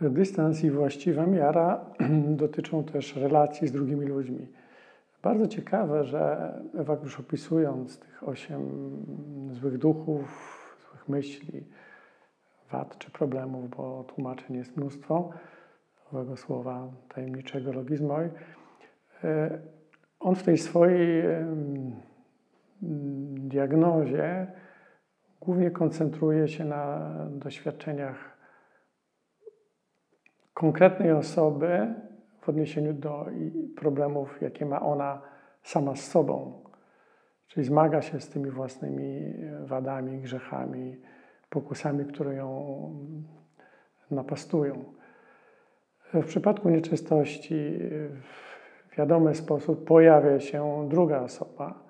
Dystans i właściwa miara dotyczą też relacji z drugimi ludźmi. Bardzo ciekawe, że Ewa już opisując tych osiem złych duchów, złych myśli, wad czy problemów, bo tłumaczeń jest mnóstwo, owego słowa tajemniczego logizmoi, e, on w tej swojej diagnozie głównie koncentruje się na doświadczeniach konkretnej osoby w odniesieniu do problemów, jakie ma ona sama z sobą. Czyli zmaga się z tymi własnymi wadami, grzechami, pokusami, które ją napastują. W przypadku nieczystości w wiadomy sposób pojawia się druga osoba,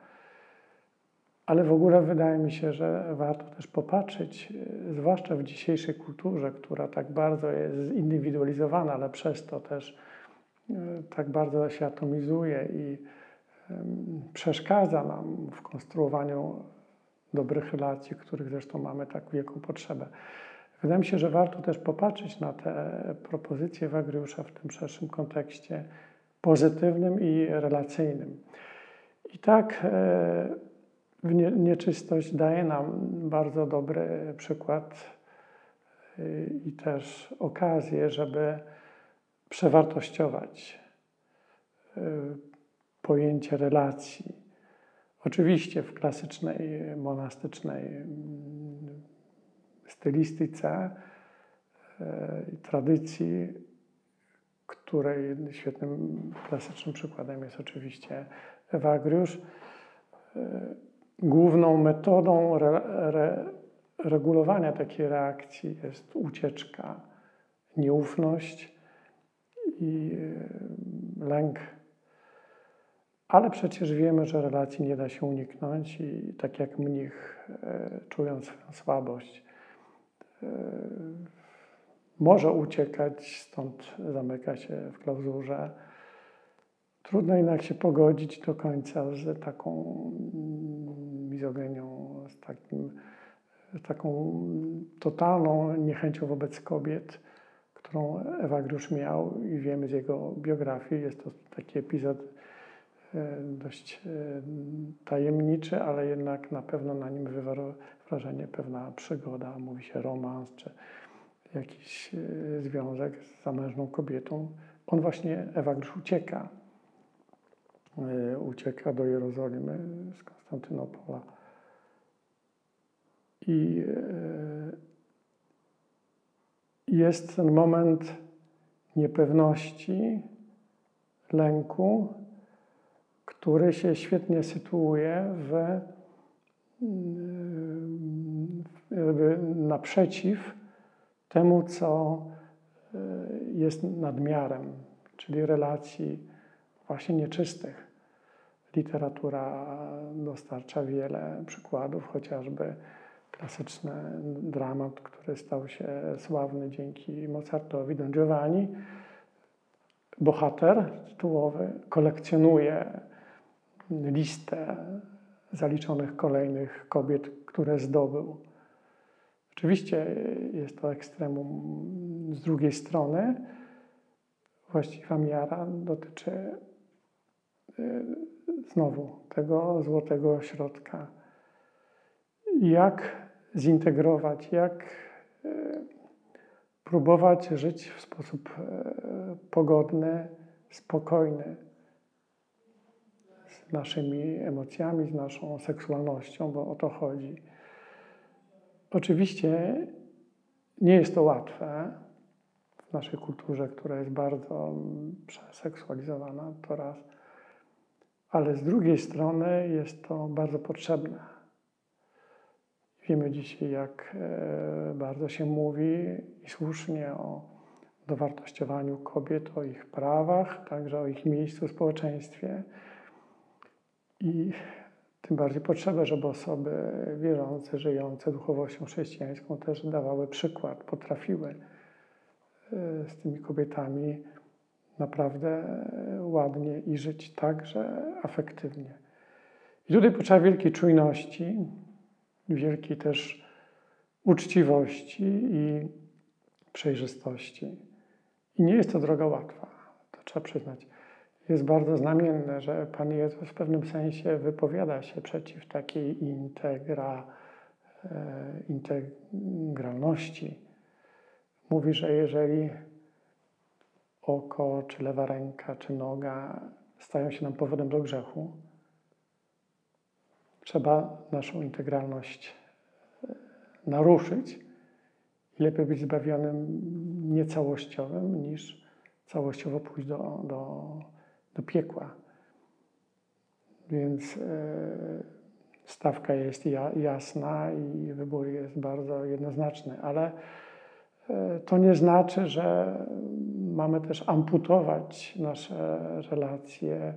ale w ogóle wydaje mi się, że warto też popatrzeć, e, zwłaszcza w dzisiejszej kulturze, która tak bardzo jest zindywidualizowana, ale przez to też e, tak bardzo się atomizuje i przeszkadza nam w konstruowaniu dobrych relacji, których zresztą mamy tak wielką potrzebę. Wydaje mi się, że warto też popatrzeć na te propozycje Wagriusza w tym szerszym kontekście pozytywnym i relacyjnym. I tak e, Nieczystość daje nam bardzo dobry przykład y, i też okazję, żeby przewartościować y, pojęcie relacji. Oczywiście w klasycznej, monastycznej mm, stylistyce y, i tradycji, której świetnym klasycznym przykładem jest oczywiście Ewagriusz, główną metodą re, re, regulowania takiej reakcji jest ucieczka, nieufność i e, lęk. Ale przecież wiemy, że relacji nie da się uniknąć i tak jak mnich, e, czując swoją słabość, e, może uciekać, stąd zamyka się w klauzurze. Trudno jednak się pogodzić do końca z taką mizogenią, z, takim, taką totalną niechęcią wobec kobiet, którą Ewagriusz miał i wiemy z jego biografii. Jest to taki epizod e, dość e, tajemniczy, ale jednak na pewno na nim wywarła wrażenie pewna przygoda, mówi się romans, czy jakiś e, związek z zamężną kobietą. On właśnie, Ewagriusz ucieka E, ucieka do Jerozolimy z Konstantynopola. I e, jest ten moment niepewności, lęku, który się świetnie sytuuje w, mm, naprzeciw temu, co e, jest nadmiarem, czyli relacji właśnie nieczystych. Literatura dostarcza wiele przykładów, chociażby klasyczny dramat, który stał się sławny dzięki Mozartowi, Don Giovanni. Bohater tytułowy kolekcjonuje listę zaliczonych kolejnych kobiet, które zdobył. Oczywiście jest to ekstremum z drugiej strony. Właściwa miara dotyczy znowu tego złotego środka. Jak zintegrować, jak y, próbować żyć w sposób y, pogodny, spokojny z naszymi emocjami, z naszą seksualnością, bo o to chodzi. Oczywiście nie jest to łatwe w naszej kulturze, która jest bardzo mm, przeseksualizowana, to raz ale z drugiej strony jest to bardzo potrzebne. Wiemy dzisiaj, jak e, bardzo się mówi i słusznie o dowartościowaniu kobiet, o ich prawach, także o ich miejscu w społeczeństwie. I tym bardziej potrzeba, żeby osoby wierzące, żyjące duchowością chrześcijańską też dawały przykład, potrafiły e, z tymi kobietami naprawdę ładnie i żyć także afektywnie. I tutaj potrzeba wielkiej czujności, wielkiej też uczciwości i przejrzystości. I nie jest to droga łatwa, to trzeba przyznać. Jest bardzo znamienne, że Pan Jezus w pewnym sensie wypowiada się przeciw takiej integra, e, integralności. Mówi, że jeżeli oko, czy lewa ręka, czy noga stają się nam powodem do grzechu, trzeba naszą integralność e, naruszyć i lepiej być zbawionym niecałościowym niż całościowo pójść do, do, do piekła. Więc e, stawka jest jasna i wybór jest bardzo jednoznaczny, ale e, to nie znaczy, że mamy też amputować nasze relacje,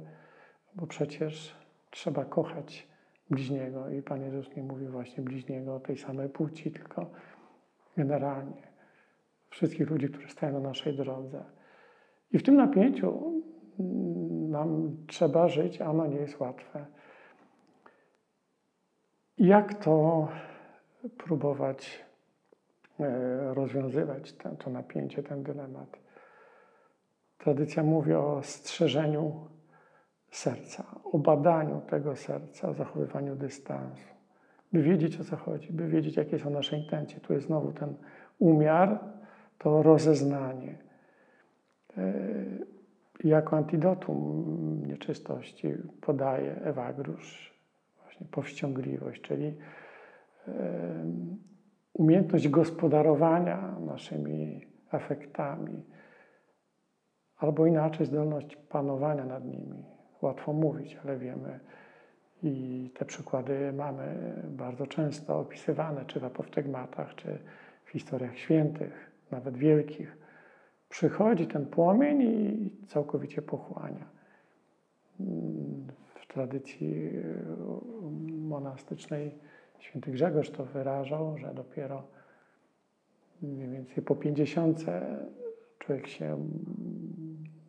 bo przecież trzeba kochać bliźniego i Pan Jezus nie mówi właśnie bliźniego tej samej płci, tylko generalnie wszystkich ludzi, którzy stoją na naszej drodze. I w tym napięciu mm, nam trzeba żyć, a ono nie jest łatwe. Jak to próbować e, rozwiązywać ten, to napięcie, ten dylemat? Tradycja mówi o strzeżeniu serca, o badaniu tego serca, o zachowywaniu dystansu, by wiedzieć o co chodzi, by wiedzieć jakie są nasze intencje. Tu jest znowu ten umiar, to rozeznanie. E, jako antidotum nieczystości podaje Ewagrusz właśnie powściągliwość, czyli umiejętność gospodarowania naszymi afektami, albo inaczej zdolność panowania nad nimi. Łatwo mówić, ale wiemy i te przykłady mamy bardzo często opisywane, czy w apoftegmatach, czy w historiach świętych, nawet wielkich. Przychodzi ten płomień i całkowicie pochłania. W tradycji monastycznej święty Grzegorz to wyrażał, że dopiero mniej więcej po pięćdziesiątce człowiek się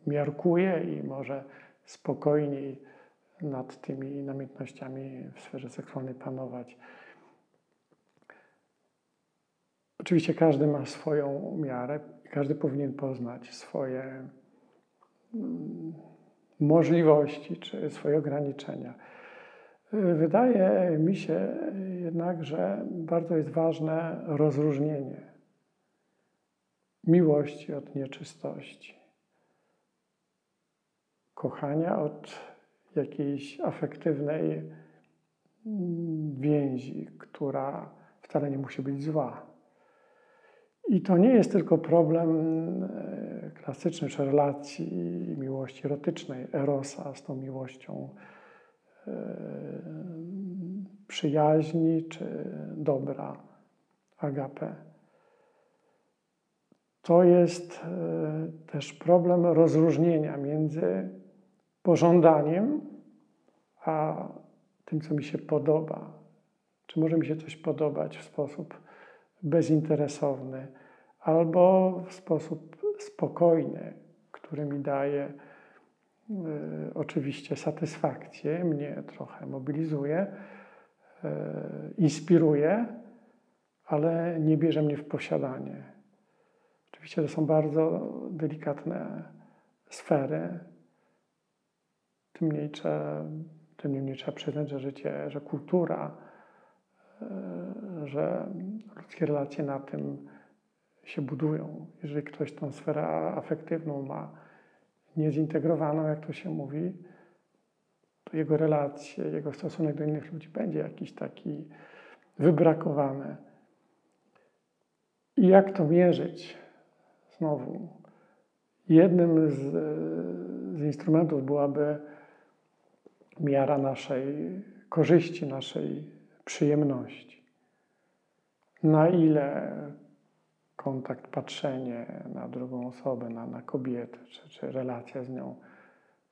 miarkuje i może spokojniej nad tymi namiętnościami w sferze seksualnej panować. Oczywiście każdy ma swoją miarę każdy powinien poznać swoje mm, możliwości czy swoje ograniczenia. Wydaje mi się jednak, że bardzo jest ważne rozróżnienie miłości od nieczystości, kochania od jakiejś afektywnej więzi, która wcale nie musi być zła. I to nie jest tylko problem e, klasyczny czy relacji miłości erotycznej, erosa z tą miłością e, przyjaźni czy dobra, agape. To jest e, też problem rozróżnienia między pożądaniem, a tym, co mi się podoba. Czy może mi się coś podobać w sposób bezinteresowny, albo w sposób spokojny, który mi daje y, oczywiście satysfakcję, mnie trochę mobilizuje, y, inspiruje, ale nie bierze mnie w posiadanie. Oczywiście to są bardzo delikatne sfery, tym niemniej trzeba, tym niemniej trzeba przyznać, że życie, że kultura, e, że ludzkie relacje na tym się budują. Jeżeli ktoś tą sferę afektywną ma niezintegrowaną, jak to się mówi, to jego relacje, jego stosunek do innych ludzi będzie jakiś taki wybrakowany. I jak to mierzyć? Znowu, jednym z, z instrumentów byłaby miara naszej korzyści, naszej przyjemności. Na ile kontakt, patrzenie na drugą osobę, na, na kobietę, czy, czy relacja z nią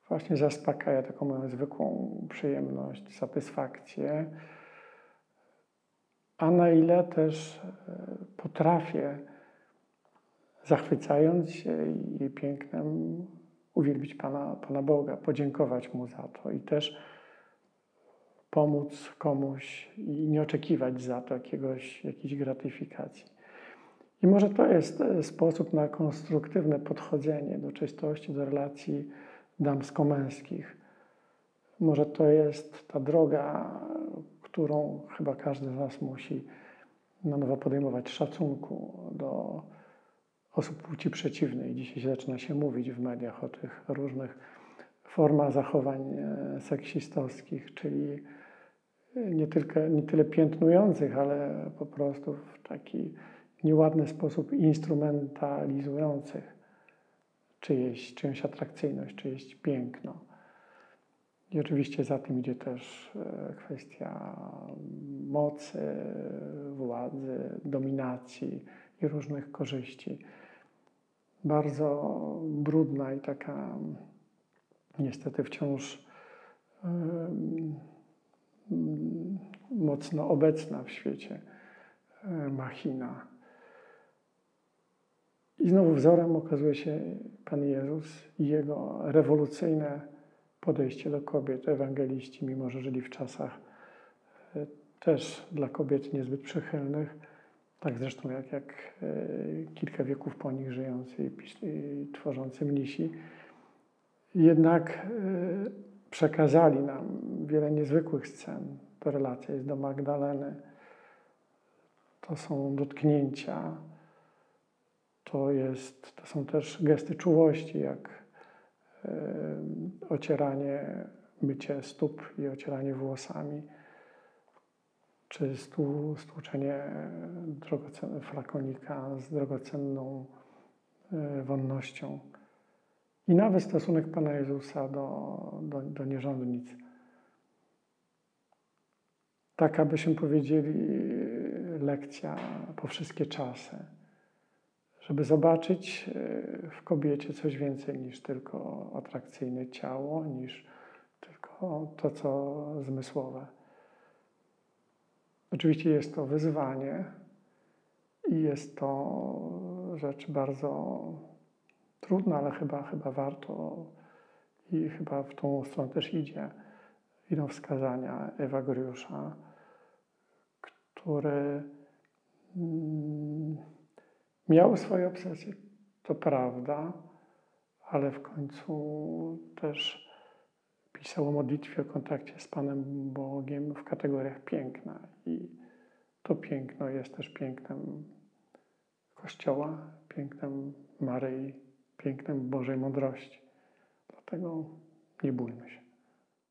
właśnie zaspokaja taką moją zwykłą przyjemność, satysfakcję, a na ile też e, potrafię, zachwycając się jej pięknem, uwielbić Pana, Pana Boga, podziękować Mu za to i też pomóc komuś i nie oczekiwać za to jakiegoś, jakiejś gratyfikacji. I może to jest e, sposób na konstruktywne podchodzenie do czystości, do relacji damsko-męskich. Może to jest ta droga, którą chyba każdy z nas musi na nowo podejmować szacunku do osób płci przeciwnej. Dzisiaj zaczyna się mówić w mediach o tych różnych formach zachowań e, seksistowskich, czyli nie, tylko, nie tyle piętnujących, ale po prostu w taki nieładny sposób instrumentalizujących czyjeś, czyjąś atrakcyjność, czyjeś piękno. I oczywiście za tym idzie też e, kwestia mocy, władzy, dominacji i różnych korzyści. Bardzo brudna i taka niestety wciąż mocno obecna w świecie e, machina. I znowu wzorem okazuje się Pan Jezus i Jego rewolucyjne podejście do kobiet. Ewangeliści, mimo że żyli w czasach e, też dla kobiet niezbyt przychylnych, tak zresztą jak, jak e, kilka wieków po nich żyjący i tworzący mnisi, jednak przekazali nam wiele niezwykłych scen. To relacja jest do Magdaleny. To są dotknięcia. To, jest, to są też gesty czułości, jak e, ocieranie, mycie stóp i ocieranie włosami, czy stu, stłuczenie flakonika z drogocenną e, wonnością. I nawet stosunek Pana Jezusa do, do, do nierządnic. Tak, abyśmy powiedzieli, lekcja po wszystkie czasy. Żeby zobaczyć e, w kobiecie coś więcej niż tylko atrakcyjne ciało, niż tylko to, co zmysłowe. Oczywiście jest to wyzwanie i jest to rzecz bardzo trudno, ale chyba, chyba warto i chyba w tą stronę też idzie. Idą wskazania Ewa Goriusza, który mm, miał swoje obsesje, to prawda, ale w końcu też pisał o modlitwie, o kontakcie z Panem Bogiem w kategoriach piękna. I to piękno jest też pięknem Kościoła, pięknem Maryi pięknem Bożej mądrości. Dlatego nie bójmy się.